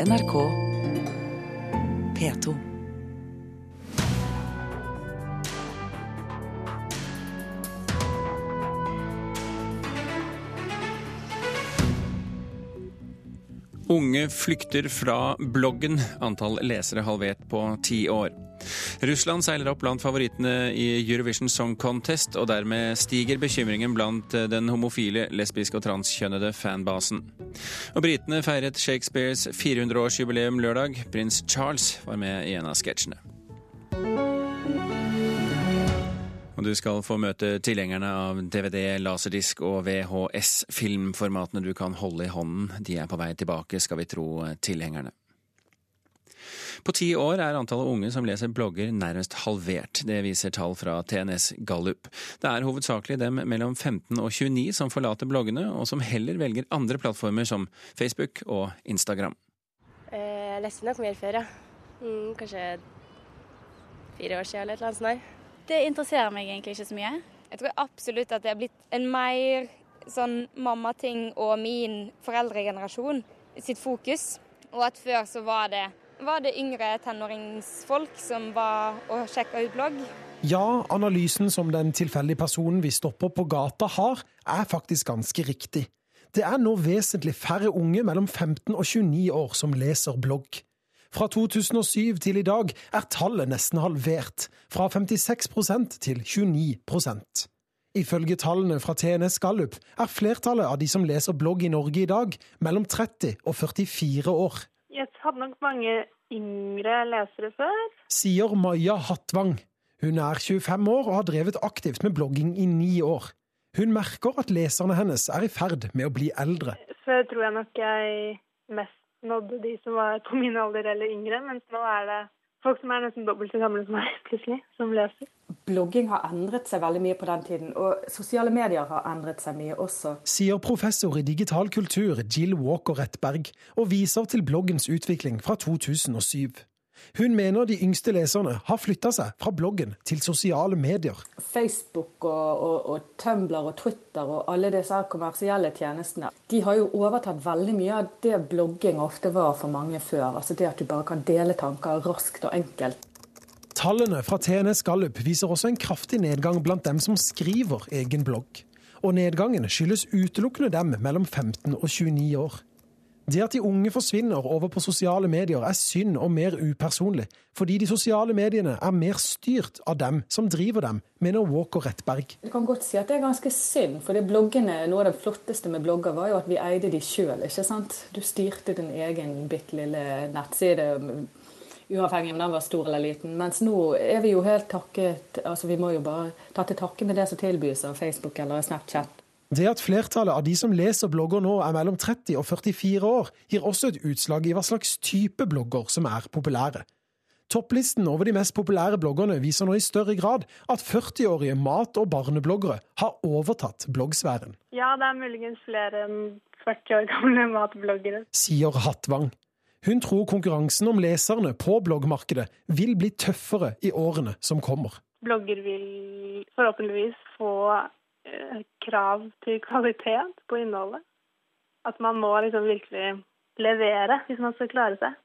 NRK P2. Unge flykter fra bloggen. Antall lesere halvert på ti år. Russland seiler opp blant favorittene i Eurovision Song Contest, og dermed stiger bekymringen blant den homofile, lesbiske og transkjønnede fanbasen. Og britene feiret Shakespeares 400-årsjubileum lørdag. Prins Charles var med i en av sketsjene. Og du skal få møte tilhengerne av DVD, laserdisk og VHS-filmformatene du kan holde i hånden. De er på vei tilbake, skal vi tro tilhengerne. På ti år er antallet unge som leser blogger nærmest halvert. Det viser tall fra TNS Gallup. Det er hovedsakelig dem mellom 15 og 29 som forlater bloggene, og som heller velger andre plattformer som Facebook og Instagram. Jeg leste nok mer før, ja. Mm, kanskje fire år siden eller et eller annet sånt. Det interesserer meg egentlig ikke så mye. Jeg tror absolutt at det har blitt en mer sånn mammating og min foreldregenerasjon sitt fokus. Og at før så var det, var det yngre tenåringsfolk som var og sjekka ut blogg. Ja, analysen som den tilfeldige personen vi stopper på gata har, er faktisk ganske riktig. Det er nå vesentlig færre unge mellom 15 og 29 år som leser blogg. Fra 2007 til i dag er tallet nesten halvert, fra 56% til 29% Ifølge tallene fra TNS Gallup er flertallet av de som leser blogg i Norge i dag, mellom 30 og 44 år. Hadde nok mange yngre lesere før. Sier Maja Hattvang. Hun er 25 år og har drevet aktivt med blogging i ni år. Hun merker at leserne hennes er i ferd med å bli eldre. Før tror jeg nok jeg mest nådde de som var på min alder eller yngre, mens nå er det folk som er nesten dobbelt så gamle som meg, plutselig, som leser. Blogging har endret seg veldig mye på den tiden, og sosiale medier har endret seg mye også. Sier professor i digital kultur Jill Walker Rettberg, og viser til bloggens utvikling fra 2007. Hun mener de yngste leserne har flytta seg fra bloggen til sosiale medier. Facebook og, og, og, Tumblr og Twitter og alle disse kommersielle tjenestene de har jo overtatt veldig mye av det blogging ofte var for mange før. Altså det at du bare kan dele tanker raskt og enkelt. Tallene fra TNS Gallup viser også en kraftig nedgang blant dem som skriver egen blogg. Og nedgangen skyldes utelukkende dem mellom 15 og 29 år. Det at de unge forsvinner over på sosiale medier er synd og mer upersonlig, fordi de sosiale mediene er mer styrt av dem som driver dem, mener Walker Rettberg. Du kan godt si at det er ganske synd, for bloggene, noe av det flotteste med blogger var jo at vi eide de sjøl. Du styrte din egen bitte lille nettside uavhengig om den var stor eller liten. Mens nå er vi jo helt takket altså Vi må jo bare ta til takke med det som tilbys av Facebook eller Snapchat. Det at flertallet av de som leser blogger nå er mellom 30 og 44 år, gir også et utslag i hva slags type blogger som er populære. Topplisten over de mest populære bloggerne viser nå i større grad at 40-årige mat- og barnebloggere har overtatt bloggsfæren. Ja, det er muligens flere enn 40 år gamle matbloggere. Sier Hattvang. Hun tror konkurransen om leserne på bloggmarkedet vil bli tøffere i årene som kommer. Blogger vil forhåpentligvis få krav til kvalitet på innholdet. At man må liksom virkelig levere hvis man skal klare seg.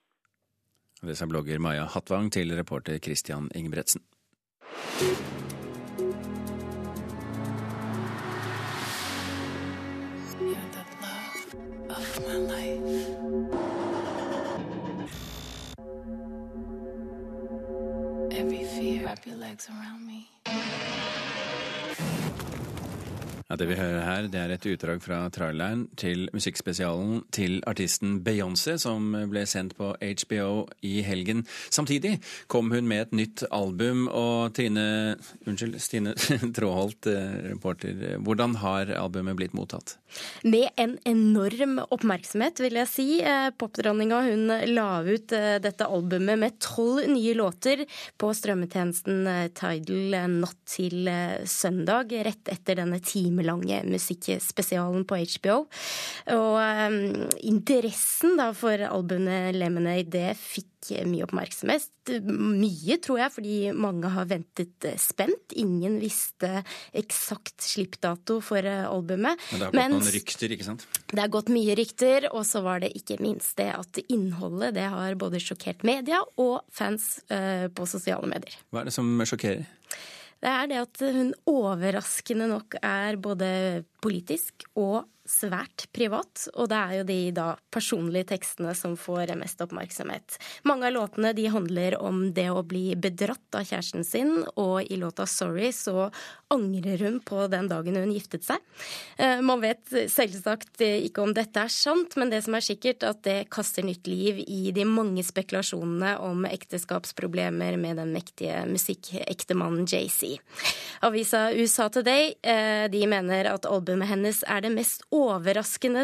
Det sa blogger Maja Hattvang til reporter Christian Ingebretsen. Every fear, wrap your legs around me. Ja, Det vi hører her, det er et utdrag fra traileren til musikkspesialen til artisten Beyoncé, som ble sendt på HBO i helgen. Samtidig kom hun med et nytt album, og Trine Unnskyld, Stine Tråholt, eh, reporter. Hvordan har albumet blitt mottatt? Med en enorm oppmerksomhet, vil jeg si. Eh, popdronninga hun la ut eh, dette albumet med tolv nye låter på strømmetjenesten Tidal natt til søndag, rett etter denne timen timelange musikkspesialen på HBO. Og um, interessen da for albumet Lemonade det fikk mye oppmerksomhet. Mye, tror jeg, fordi mange har ventet spent. Ingen visste eksakt slippdato for albumet. Men det har gått Mens, noen rykter, ikke sant? Det har gått mye rykter, og så var det ikke minst det at innholdet det har både sjokkert media og fans uh, på sosiale medier. Hva er det som sjokkerer? Det er det at hun overraskende nok er både politisk og svært privat, og det er jo de da personlige tekstene som får mest oppmerksomhet. Mange av låtene de handler om det å bli bedratt av kjæresten sin, og i låta 'Sorry' så angrer hun på den dagen hun giftet seg. Eh, man vet selvsagt ikke om dette er sant, men det som er sikkert, at det kaster nytt liv i de mange spekulasjonene om ekteskapsproblemer med den mektige musikkektemannen JC. Avisa USA Today eh, de mener at albumet hennes er det mest overraskende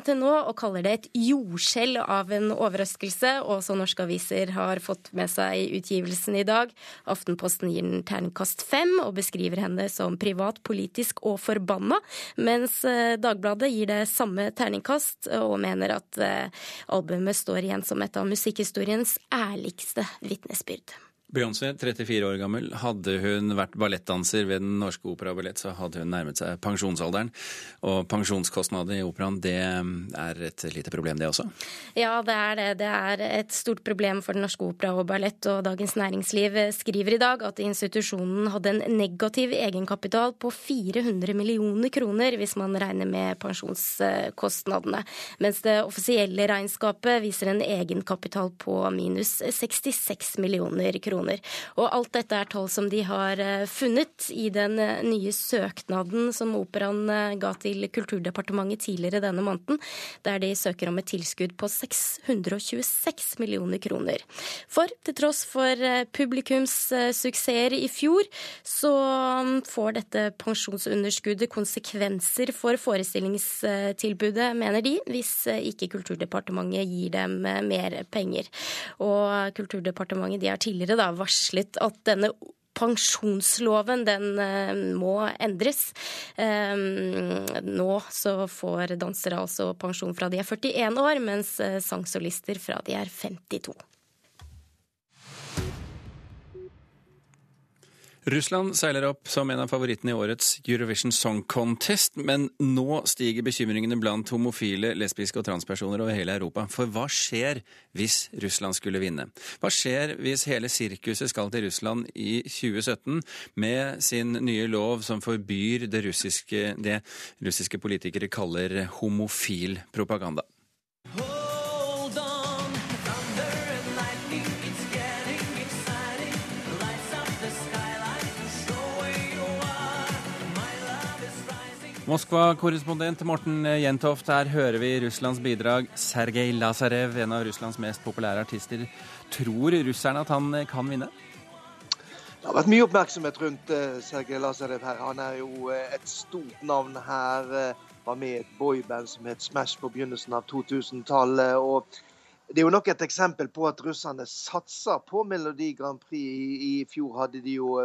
til nå og kaller det et jordskjelv av en overraskelse. Også norske aviser har fått med seg utgivelsen i dag. Aftenposten gir den terningkast fem og beskriver henne som privat, politisk og forbanna, mens eh, Dagbladet gir det samme terningkast og mener at eh, albumet står igjen som et av musikkhistoriens ærligste vitnesbyrd. Beyoncé, 34 år gammel. Hadde hun vært ballettdanser ved Den Norske Opera og Ballett, så hadde hun nærmet seg pensjonsalderen. Og pensjonskostnader i operaen, det er et lite problem, det også? Ja, det er det. Det er et stort problem for Den Norske Opera og Ballett. Og Dagens Næringsliv skriver i dag at institusjonen hadde en negativ egenkapital på 400 millioner kroner, hvis man regner med pensjonskostnadene. Mens det offisielle regnskapet viser en egenkapital på minus 66 millioner kroner kroner. Og alt dette er tall som de har eh, funnet i den eh, nye søknaden som Operaen eh, ga til Kulturdepartementet tidligere denne måneden, der de søker om et tilskudd på 626 millioner kroner. For til tross for publikums suksesser i fjor, så mm, får dette pensjonsunderskuddet konsekvenser for forestillingstilbudet, mener de, hvis ikke Kulturdepartementet gir dem mer penger. Og Kulturdepartementet de har tidligere da varslet at denne pensjonsloven den eh, må endres. Eh, nå så får dansere altså pensjon fra de er 41 år, mens eh, sangsolister fra de er 52. Russland seiler opp som en av favorittene i årets Eurovision Song Contest, men nå stiger bekymringene blant homofile, lesbiske og transpersoner over hele Europa. For hva skjer hvis Russland skulle vinne? Hva skjer hvis hele sirkuset skal til Russland i 2017 med sin nye lov som forbyr det russiske, det russiske politikere kaller homofil propaganda? Moskva-korrespondent Morten Jentoft, her hører vi Russlands bidrag. Sergej Lazarev, en av Russlands mest populære artister. Tror russerne at han kan vinne? Det har vært mye oppmerksomhet rundt uh, Sergej Lazarev her. Han er jo uh, et stort navn her. Var med i et boyband som het Smash på begynnelsen av 2000-tallet. og det er jo nok et eksempel på at russerne satser på Melodi Grand Prix. I, fjor hadde de jo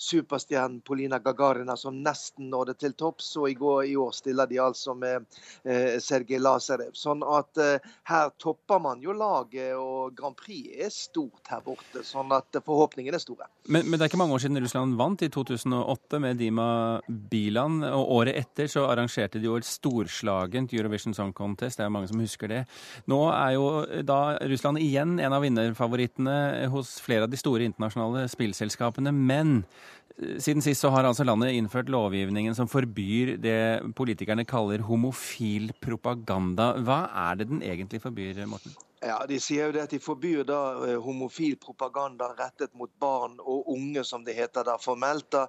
superstjernen Polina Gagarina som nesten nådde til topps. Og i, går, i år stiller de altså med eh, Sergej Lazarev. Sånn at eh, her topper man jo laget, og Grand Prix er stort her borte. Sånn at forhåpningene er store. Men, men, det er ikke mange år siden Russland vant, i 2008 med Dima Bilan. Og året etter så arrangerte de jo et storslagent Eurovision Song Contest. Det er mange som husker det. Nå er jo da Russland igjen en av vinnerfavorittene hos flere av de store internasjonale spillselskapene. Men siden sist så har altså landet innført lovgivningen som forbyr det politikerne kaller homofil propaganda. Hva er det den egentlig forbyr, Morten? Ja, De sier jo det at de forbyr da eh, homofil propaganda rettet mot barn og unge, som det heter da formelt. da.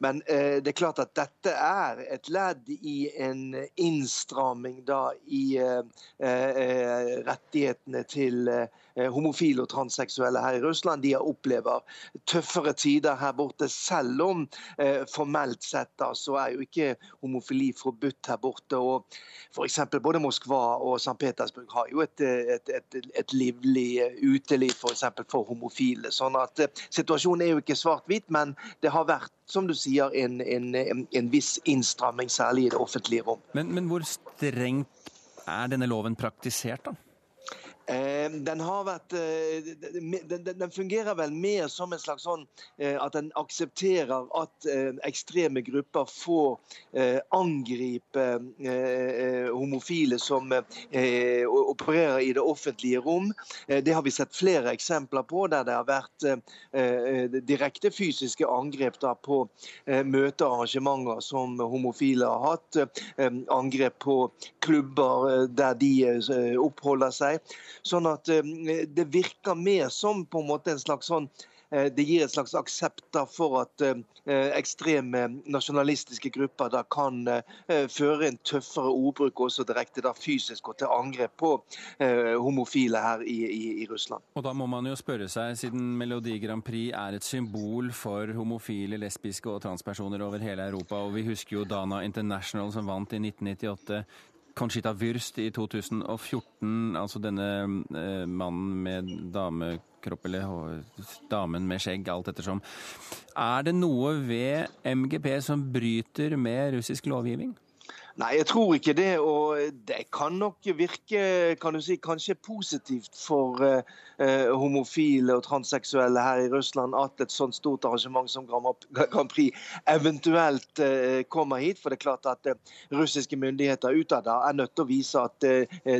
Men eh, det er klart at dette er et ledd i en innstramming da i eh, eh rettighetene til eh, homofile og transseksuelle her i Russland. De opplever tøffere tider her borte, selv om eh, formelt sett da, så er jo ikke homofili forbudt her borte. og F.eks. både Moskva og St. Petersburg har jo et, et, et et, livlig uteliv f.eks. For, for homofile. Sånn at Situasjonen er jo ikke svart-hvit, men det har vært som du sier, en, en, en viss innstramming, særlig i det offentlige rom. Men, men hvor strengt er denne loven praktisert, da? Eh, den vært eh, den, fungerer vel mer som en slags sånn eh, at den aksepterer at ekstreme grupper får angripe homofile som opererer i det offentlige rom. Det har vi sett flere eksempler på, der det har vært direkte fysiske angrep på møter og arrangementer som homofile har hatt. Angrep på klubber der de oppholder seg. Sånn at eh, det virker mer som på en måte en slags sånn eh, det gir et slags aksept for at eh, ekstreme nasjonalistiske grupper da kan føre en tøffere ordbruk, også direkte da fysisk, og til angrep på homofile her i, i, i, Russland. Og Da må man jo spørre seg, siden Melodi Grand Prix er et symbol for homofile, lesbiske og transpersoner over hele Europa, og vi husker jo Dana International som vant i 1998. Conchita Würst i 2014, altså denne eh, mannen med damekropp eller damen med skjegg, alt ettersom. Er det noe ved MGP som bryter med russisk lovgivning? Nei, jeg tror ikke det. Og det kan nok virke kan du si, kanskje positivt for eh, homofile og transseksuelle her i Russland at et sånt stort arrangement som Grand Prix eventuelt eh, kommer hit. For det er klart at eh, russiske myndigheter utad er nødt til å vise at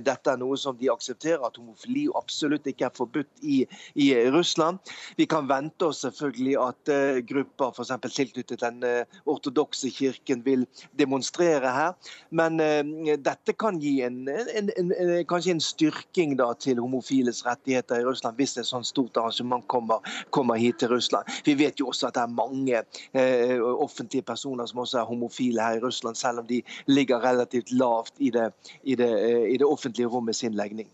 dette er noe som de aksepterer, at homofili absolutt ikke er forbudt i, i Russland. Vi kan vente oss selvfølgelig at grupper f.eks. tilknyttet den ortodokse kirken vil demonstrere her. Men uh, dette kan gi en, en, en, kanskje en styrking da, til homofiles rettigheter i Russland, hvis et sånt stort arrangement kommer, kommer, hit til Russland. Vi vet jo også at det er mange uh, offentlige personer som også er homofile her i Russland, selv om de ligger relativt lavt i det, i det, uh, i det offentlige rommet sin legning.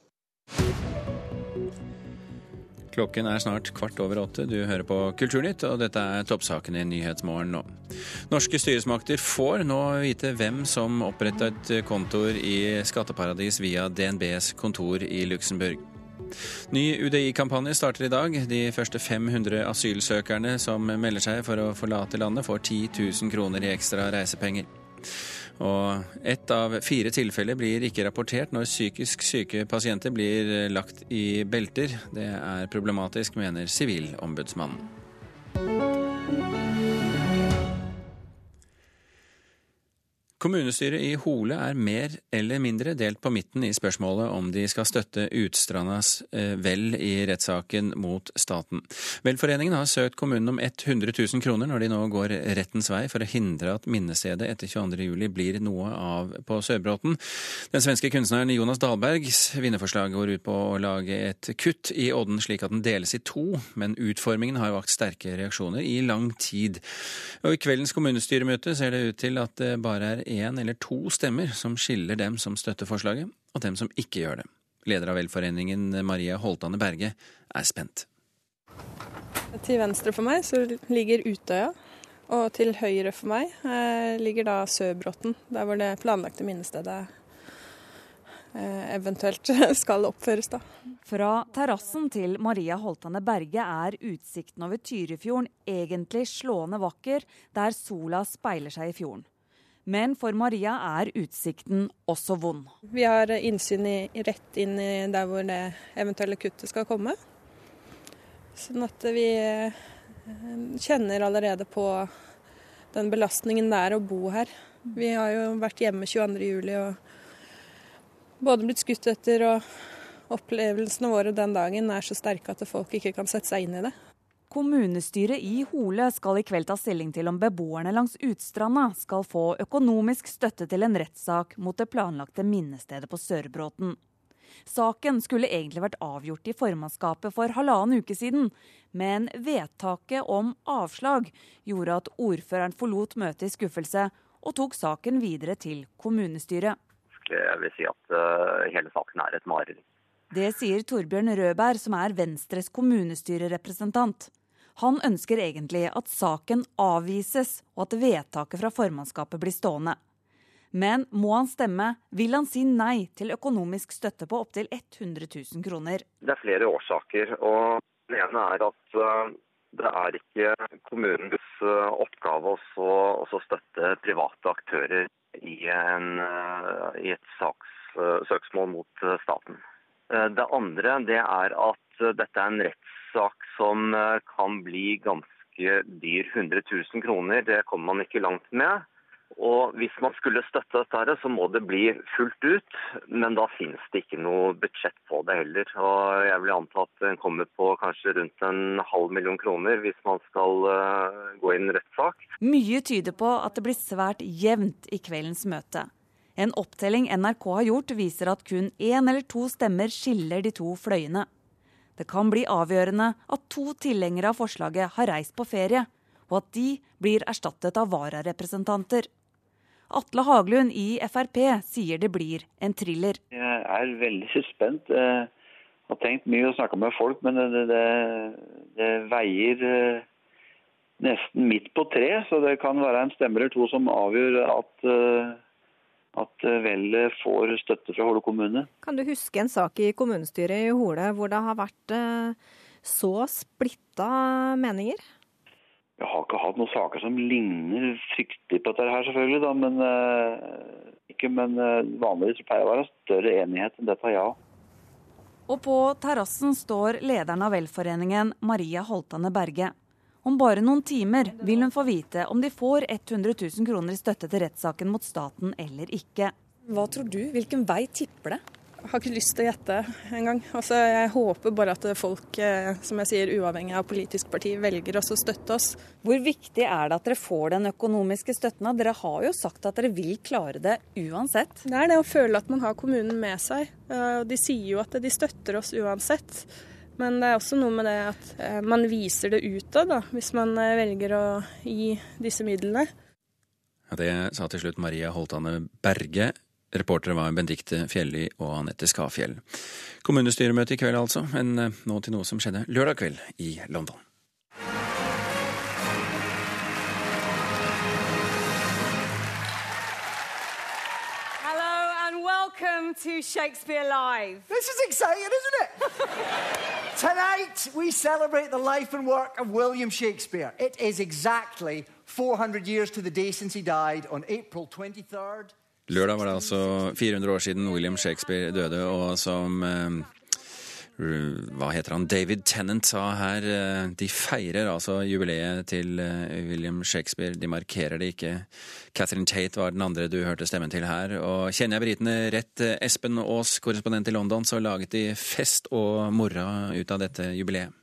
Klokken er snart kvart over åtte. Du hører på Kulturnytt, og dette er toppsakene i Nyhetsmorgen nå. Norske styresmakter får nå vite hvem som opprettet kontoer i skatteparadis via DNBs kontor i Luxembourg. Ny UDI-kampanje starter i dag. De første 500 asylsøkerne som melder seg for å forlate landet, får 10 000 kroner i ekstra reisepenger. Og ett av fire tilfeller blir ikke rapportert når psykisk syke pasienter blir lagt i belter. Det er problematisk, mener Sivilombudsmannen. Kommunestyret i Hole er mer eller mindre delt på midten i spørsmålet om de skal støtte Utstrandas eh, vel i rettssaken mot staten. Velforeningen har søkt kommunen om 100 000 kroner når de nå går rettens vei for å hindre at minnestedet etter 22.07 blir noe av på Sørbråten. Den svenske kunstneren Jonas Dahlbergs vinnerforslag går ut på å lage et kutt i odden slik at den deles i to, men utformingen har vakt sterke reaksjoner i lang tid. Og I kveldens kommunestyremøte ser det ut til at det bare er én eller to stemmer som skiller dem som støtter forslaget, og dem som ikke gjør det. Leder av velforeningen Maria Holtane Berge er spent. Til venstre for meg så ligger Utøya, og til høyre for meg eh, ligger da Søbråten, der hvor det planlagte minnestedet eh, eventuelt skal oppføres. da. Fra terrassen til Maria Holtane Berge er utsikten over Tyrifjorden egentlig slående vakker, der sola speiler seg i fjorden. Men for Maria er utsikten også vond. Vi har innsyn i, rett inn i der hvor det eventuelle kuttet skal komme. Sånn at vi eh, kjenner allerede på den belastningen det er å bo her. Vi har jo vært hjemme 22.07 og både blitt skutt etter, og opplevelsene våre den dagen er så sterke at folk ikke kan sette seg inn i det. Kommunestyret i Hole skal i kveld ta stilling til om beboerne langs Utstranda skal få økonomisk støtte til en rettssak mot det planlagte minnestedet på Sørbråten. Saken skulle egentlig vært avgjort i formannskapet for halvannen uke siden, men vedtaket om avslag gjorde at ordføreren forlot møtet i skuffelse og tok saken videre til kommunestyret. Jeg vil si at uh, hele saken er et mareritt. Det sier Torbjørn Rødberg, som er Venstres kommunestyrerepresentant. Han ønsker egentlig at saken avvises, og at vedtaket fra formannskapet blir stående. Men må han stemme, vil han si nei til økonomisk støtte på opptil 100 000 kroner. Det er flere årsaker. og Den ene er at eh, det er ikke kommunens eh, oppgave å støtte private aktører i, en, eh, i et saks, søksmål mot staten. Det andre det er at dette er en rettssak som kan bli ganske dyr. 100 000 kroner, det kommer man ikke langt med. Og Hvis man skulle støtte dette, så må det bli fullt ut. Men da finnes det ikke noe budsjett på det heller. Og Jeg vil anta at den kommer på kanskje rundt en halv million kroner hvis man skal gå inn rettssak. Mye tyder på at det blir svært jevnt i kveldens møte. En opptelling NRK har gjort, viser at kun én eller to stemmer skiller de to fløyene. Det kan bli avgjørende at to tilhengere av forslaget har reist på ferie, og at de blir erstattet av vararepresentanter. Atle Haglund i Frp sier det blir en thriller. Jeg er veldig spent. Jeg har tenkt mye og snakka med folk, men det, det, det, veier eh, nesten midt på tre. Så det kan være en stemme eller to som avgjør at, eh, at vellet får støtte fra Hole kommune. Kan du huske en sak i kommunestyret i Hole hvor det har vært eh, så splitta meninger? Jeg har ikke hatt noen saker som ligner fryktelig på dette her, selvfølgelig. Da, men, uh, ikke, men vanligvis pleier det å være større enighet enn dette, ja. Og på terrassen står lederen av velforeningen, Maria Holtane Berge. Om bare noen timer vil hun få vite om de får 100 000 kroner i støtte til rettssaken mot staten eller ikke. Hva tror du? Hvilken vei tipper det? Jeg har ikke lyst til å gjette engang. Altså, jeg håper bare at folk, eh, som jeg sier, uavhengig av politisk parti, velger oss å støtte oss. Hvor viktig er det at dere får den økonomiske støtten? Dere har jo sagt at dere vil klare det uansett. Det er det å føle at man har kommunen med seg. De sier jo at de støtter oss uansett. Men det er også noe med det at eh, man viser det utad, hvis man eh, velger å gi disse midlene. Det sa til slutt Maria Holtane Berge. Reportere var Bendikte Fjelli og Anette Skafjell. Kommunestyremøte i kveld altså, men eh, nå til noe som skjedde lørdag kveld i London. Welcome to Shakespeare Live. This is exciting, isn't it? Tonight we celebrate the life and work of William Shakespeare. It is exactly 400 years to the day since he died on April 23rd. Lørdag var det altså 400 år siden William Shakespeare døde, og som eh, hva heter han, David Tennant sa her, eh, de feirer altså jubileet til eh, William Shakespeare. De markerer det ikke. Catherine Tate var den andre du hørte stemmen til her. Og kjenner jeg britene rett, Espen Aas, korrespondent i London, så laget de fest og mora ut av dette jubileet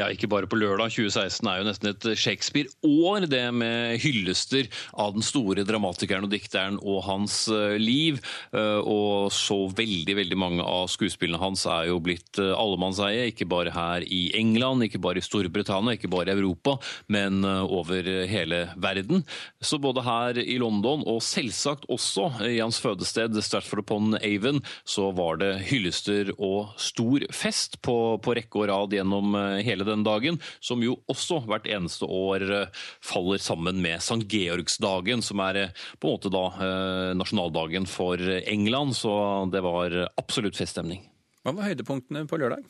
ja, ikke bare på lørdag. 2016 er jo nesten et Shakespeare-år, det med hyllester av den store dramatikeren og dikteren og hans eh, liv. Eh, og så veldig, veldig mange av skuespillene hans er jo blitt eh, allemannseie, ikke bare her i England, ikke bare i Storbritannia, ikke bare i Europa, men over hele verden. Så både her i London og selvsagt også i hans fødested Stratford upon Avon, så var det hyllester og stor fest på, på rekke og rad gjennom hele hele den dagen, som jo også hvert eneste år eh, faller sammen med St. Georgsdagen, som er eh, på en måte da eh, nasjonaldagen for England. Så det var absolutt feststemning. Hva var høydepunktene på lørdag?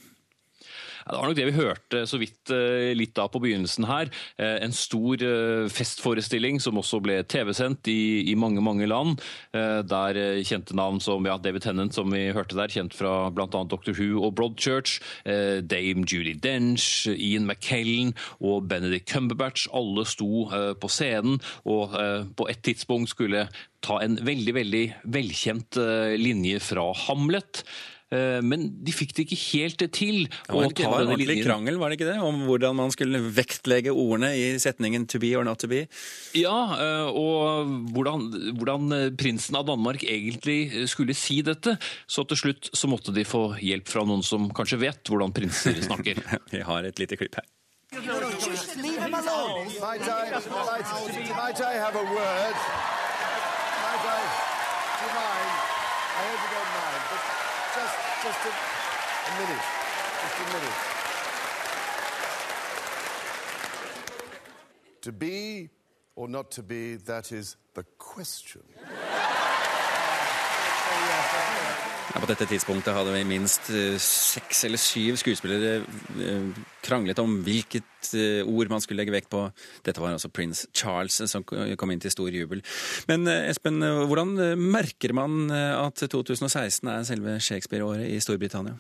Det var nok det vi hørte så vidt uh, litt av på begynnelsen her. Uh, en stor uh, festforestilling som også ble TV-sendt i, i, mange mange land. der kjente navn som ja, David Tennant, som vi hørte der, kjent fra bl.a. Dr. Who og Broadchurch. Dame Judy Dench, Ian McKellen og Benedict Cumberbatch. Alle sto på scenen og på et tidspunkt skulle ta en veldig, veldig velkjent linje fra Hamlet. Eh, men de fikk det ikke helt til. Det var, det var en ordentlig krangel, var det ikke det? Om hvordan man skulle vektlegge ordene i setningen 'to be or not to be'? Ja, eh, og hvordan, hvordan eh, prinsen av Danmark egentlig skulle si dette. Så til slutt så måtte de få hjelp fra noen som kanskje vet hvordan prinser snakker. Vi har et lite klipp her. Just leave him alone. Might I, might, might I have a word? Just, a, a minute. Just a minute. To be or not to be, that is the question. Ja, på dette tidspunktet hadde vi minst eh, seks eller syv skuespillere eh, kranglet om hvilket eh, ord man skulle legge vekt på. Dette var altså prins Charles som kom inn til stor jubel. Men Espen, hvordan merker man at 2016 er selve Shakespeare-året i Storbritannia?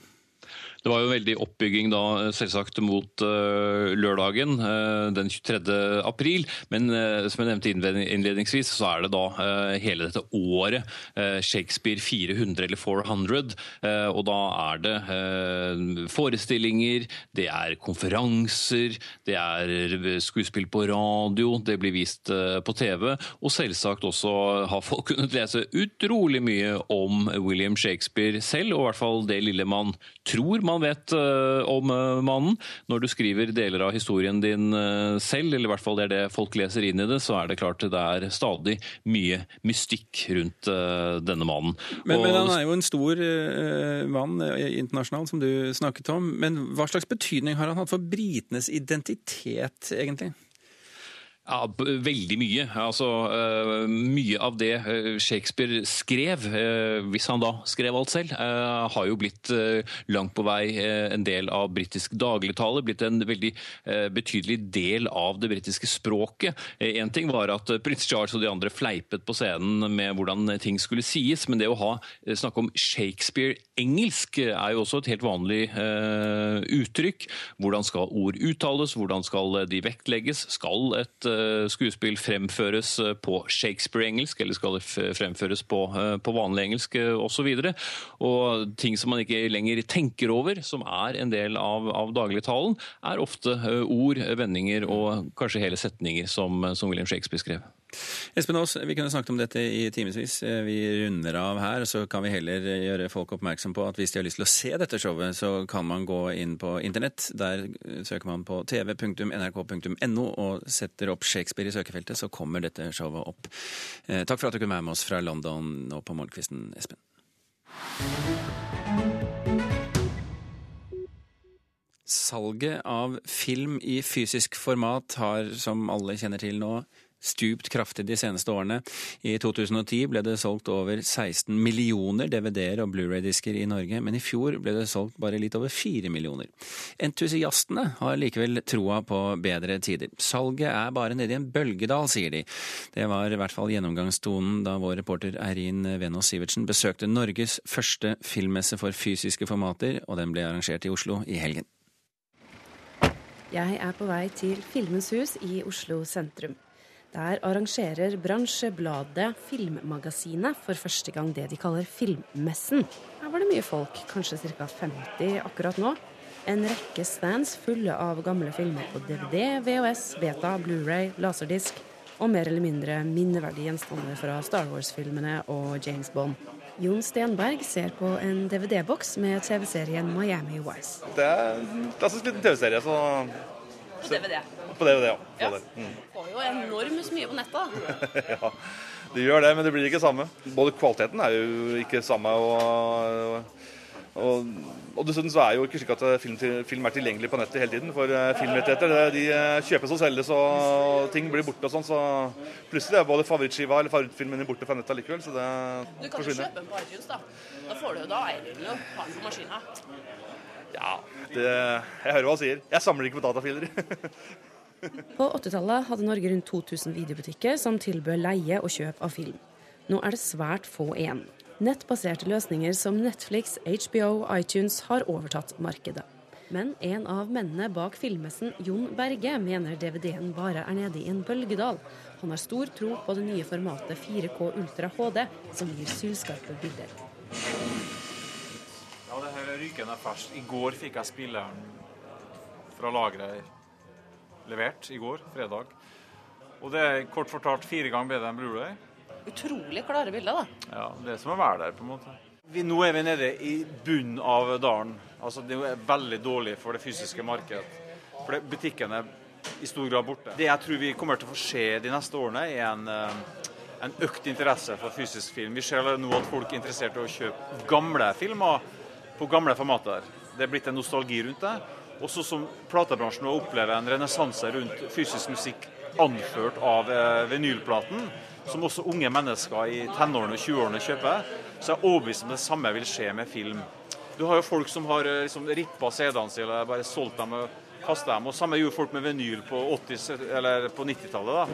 Det var jo veldig oppbygging da, selvsagt mot uh, lørdagen uh, den 23. april. Men som jeg nevnte innledningsvis, så er det da hele dette året Shakespeare 400 eller 400. og da er det forestillinger, det er konferanser, det er skuespill på radio, det blir vist på TV. Og selvsagt også har folk kunnet lese utrolig mye om William Shakespeare selv, og i hvert fall det lille man tror man vet uh, om uh, mannen. Når du skriver deler av historien din uh, selv, eller i hvert fall det er det folk leser inn i det, så er det klart det er stadig mye mystikk rundt denne mannen. Men, Og, men, han er jo en stor mann internasjonalt, som du snakket om. Men hva slags betydning har han hatt for britenes identitet, egentlig? Ja, Veldig mye. Altså, uh, mye av det eh, Shakespeare skrev, uh, hvis han da skrev alt selv, har jo blitt langt på vei en del av britisk dagligtale. Blitt en veldig betydelig del av det britiske språket. Én ting var at prins Charles og de andre fleipet på scenen med hvordan ting skulle sies, men det å ha snakke om Shakespeare-engelsk er jo også et helt vanlig uttrykk. Hvordan skal ord uttales, hvordan skal de vektlegges? Skal et Eh, skuespill fremføres eh, på Shakespeare-engelsk, eller skal det fremføres på, eh, på vanlig engelsk osv. Og, og ting som man ikke lenger tenker over, som er en del av, av dagligtalen, er ofte ord, vendinger og kanskje hele setninger som, som William Shakespeare skrev. Espen Aas, vi kunne snakket om dette i timevis. Vi runder av her, så kan vi heller gjøre folk oppmerksom på at hvis de har lyst til å se dette showet, så kan man gå inn på internett. Der søker man på tv.nrk.no og setter opp Shakespeare i søkefeltet, så kommer dette showet opp. Eh, takk for at du kunne være med oss fra London nå på morgenkvisten, Espen. Salget av film i fysisk format har, som alle kjenner til nå, stupt kraftig de seneste årene. I 2010 ble det solgt over 16 millioner DVD-er og Blu-ray-disker i Norge, men i fjor ble det solgt bare litt over 4 millioner. Entusiastene har likevel troa på bedre tider. Salget er bare nede i en bølgedal, sier de. Det var i hvert fall gjennomgangstonen da vår reporter Eirin Venås Sivertsen besøkte Norges første filmmesse for fysiske formater, og den ble arrangert i Oslo i helgen. Jeg er på vei til Filmens hus i Oslo sentrum. Der arrangerer bransjebladet Filmmagasinet for første gang det de kaller Filmmessen. Her var det mye folk, kanskje ca. 50 akkurat nå. En rekke stands fulle av gamle filmer på DVD, VHS, beta, Blu-ray, laserdisk og mer eller mindre minneverdige gjenstander fra Star Wars-filmene og James Bond. Jon Stenberg ser på en DVD-boks med TV-serien Miami Wise. Det er en klassisk liten TV-serie, så På DVD. På DVD, ja. ja. Mm. Får jo enormt mye på nettet. ja, det gjør det, men det blir ikke samme. Både kvaliteten er jo ikke samme, og, og, og dessuten så er jo ikke slik at film, film, er tilgjengelig på nettet hele tiden. For eh, filmrettigheter de eh, kjøpes og selges, og ting blir borte og sånn. Så plutselig er både favorittskiva eller favorittfilmen din borte fra nettet likevel. Så det du kan jo kjøpe den på iTunes, da. Da får du jo da den på maskina. Ja, det, jeg hører hva han sier. Jeg samler ikke på datafiler. På 80-tallet hadde Norge rundt 2000 videobutikker som tilbød leie og kjøp av film. Nå er det svært få igjen. Nettbaserte løsninger som Netflix, HBO, iTunes har overtatt markedet. Men en av mennene bak filmmessen, Jon Berge, mener DVD-en bare er nede i en bølgedal. Han har stor tro på det nye formatet 4K Ultra HD, som gir sylskarpe bilder. Ja, det her er rykende ferskt. I går fikk jeg spilleren fra lageret levert i går, fredag. Og det er kort fortalt fire ganger bedre enn Blu-ray. Utrolig klare bilder, da. Ja, det er som å være der, på en måte. Vi, nå er vi nede i bunnen av dalen. Altså, det er veldig dårlig for det fysiske markedet. For det, butikken er i stor grad borte. Det jeg tror vi kommer til å få se de neste årene, er en, eh, en økt interesse for fysisk film. Vi ser nå at folk er interessert i å kjøpe gamle filmer på gamle formater. Det er blitt en nostalgi rundt det. Også som platebransjen nå opplever en renessanse rundt fysisk musikk anført av eh, vinylplaten, som også unge mennesker i tenårene og 20-årene kjøper, så er jeg overbevist om det samme vil skje med film. Du har jo folk som har eh, liksom, rippa CD-ene sine eller bare solgt dem og kasta dem. Og samme gjorde folk med vinyl på, 80, eller på 90-tallet.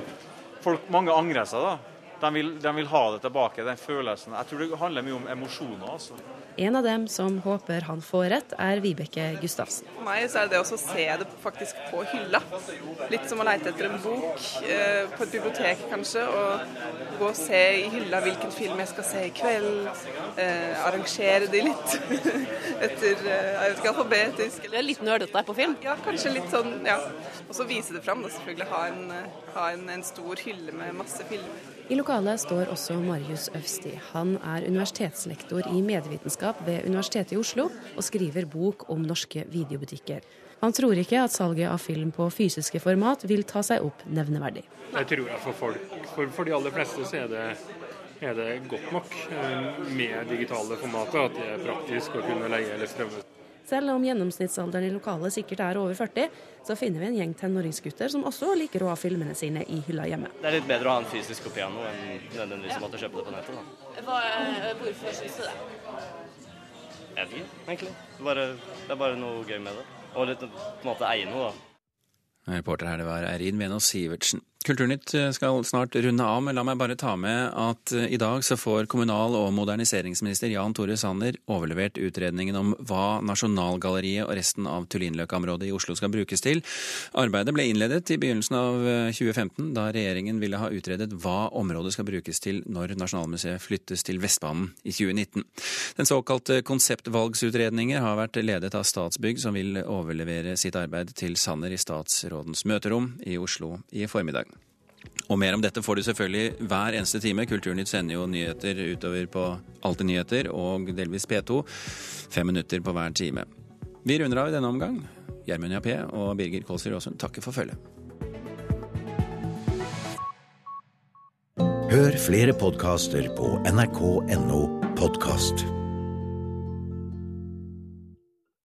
Mange angrer seg. da. De vil, de vil, ha det tilbake, den følelsen. Jeg tror det handler mye om emosjoner. altså. En av dem som håper han får rett, er Vibeke Gustavsen. For meg så er det å se det faktisk på hylla. Litt som å leite etter en bok eh, på et bibliotek kanskje. Og gå og se i hylla hvilken film jeg skal se i kveld. Eh, arrangere de litt etter eh, jeg vet ikke, alfabetisk. Du er litt nerdete på film? Ja, kanskje litt sånn, ja. Og så vise det fram. Da, selvfølgelig ha, en, eh, ha en, en stor hylle med masse filmer. I lokalet står også Marius Øvsti. Han er universitetslektor i medievitenskap ved Universitetet i Oslo, og skriver bok om norske videobutikker. Han tror ikke at salget av film på fysiske format vil ta seg opp nevneverdig. Jeg tror jeg for folk. For, for de aller fleste så er det, er det godt nok eh, med digitale formater at det er praktisk å kunne leie eller strømme. Selv om gjennomsnittsalderen i lokalet sikkert er over 40, så finner vi en gjeng tenåringsgutter som også liker å ha filmene sine i hylla hjemme. Det er litt bedre å ha en fysisk kopi av noe enn nødvendigvis å måtte kjøpe det på nettet. Da. Hva, eh, hvorfor syns du det? Jeg vet ikke, egentlig. Det er, bare, det er bare noe gøy med det. Og litt på en måte eie noe, da. Reporter her det var Eirin Venås Sivertsen. Kulturnytt eh, skal snart runde av, men la meg bare ta med at eh, i dag så får kommunal- og moderniseringsminister Jan Tore Sanner overlevert utredningen om hva Nasjonalgalleriet og resten av Tullinløkka-området i Oslo skal brukes til. Arbeidet ble innledet i begynnelsen av 2015, eh, da regjeringen ville ha utredet hva området skal brukes til når Nasjonalmuseet flyttes til Vestbanen i 2019. Den såkalte konseptvalgsutredninger har vært ledet av Statsbygg, som vil overlevere sitt arbeid til Sanner i statsrådens møterom i Oslo i formiddag. Og mer om dette får du selvfølgelig hver eneste time. Kulturnytt sender jo nyheter utover på Alltid nyheter og delvis P2. Fem minutter på hver time. Vi runder av i denne omgang. Gjermund Jappé og Birger Kålsrud Aasund takker for følget. Hør flere podkaster på nrk.no podkast.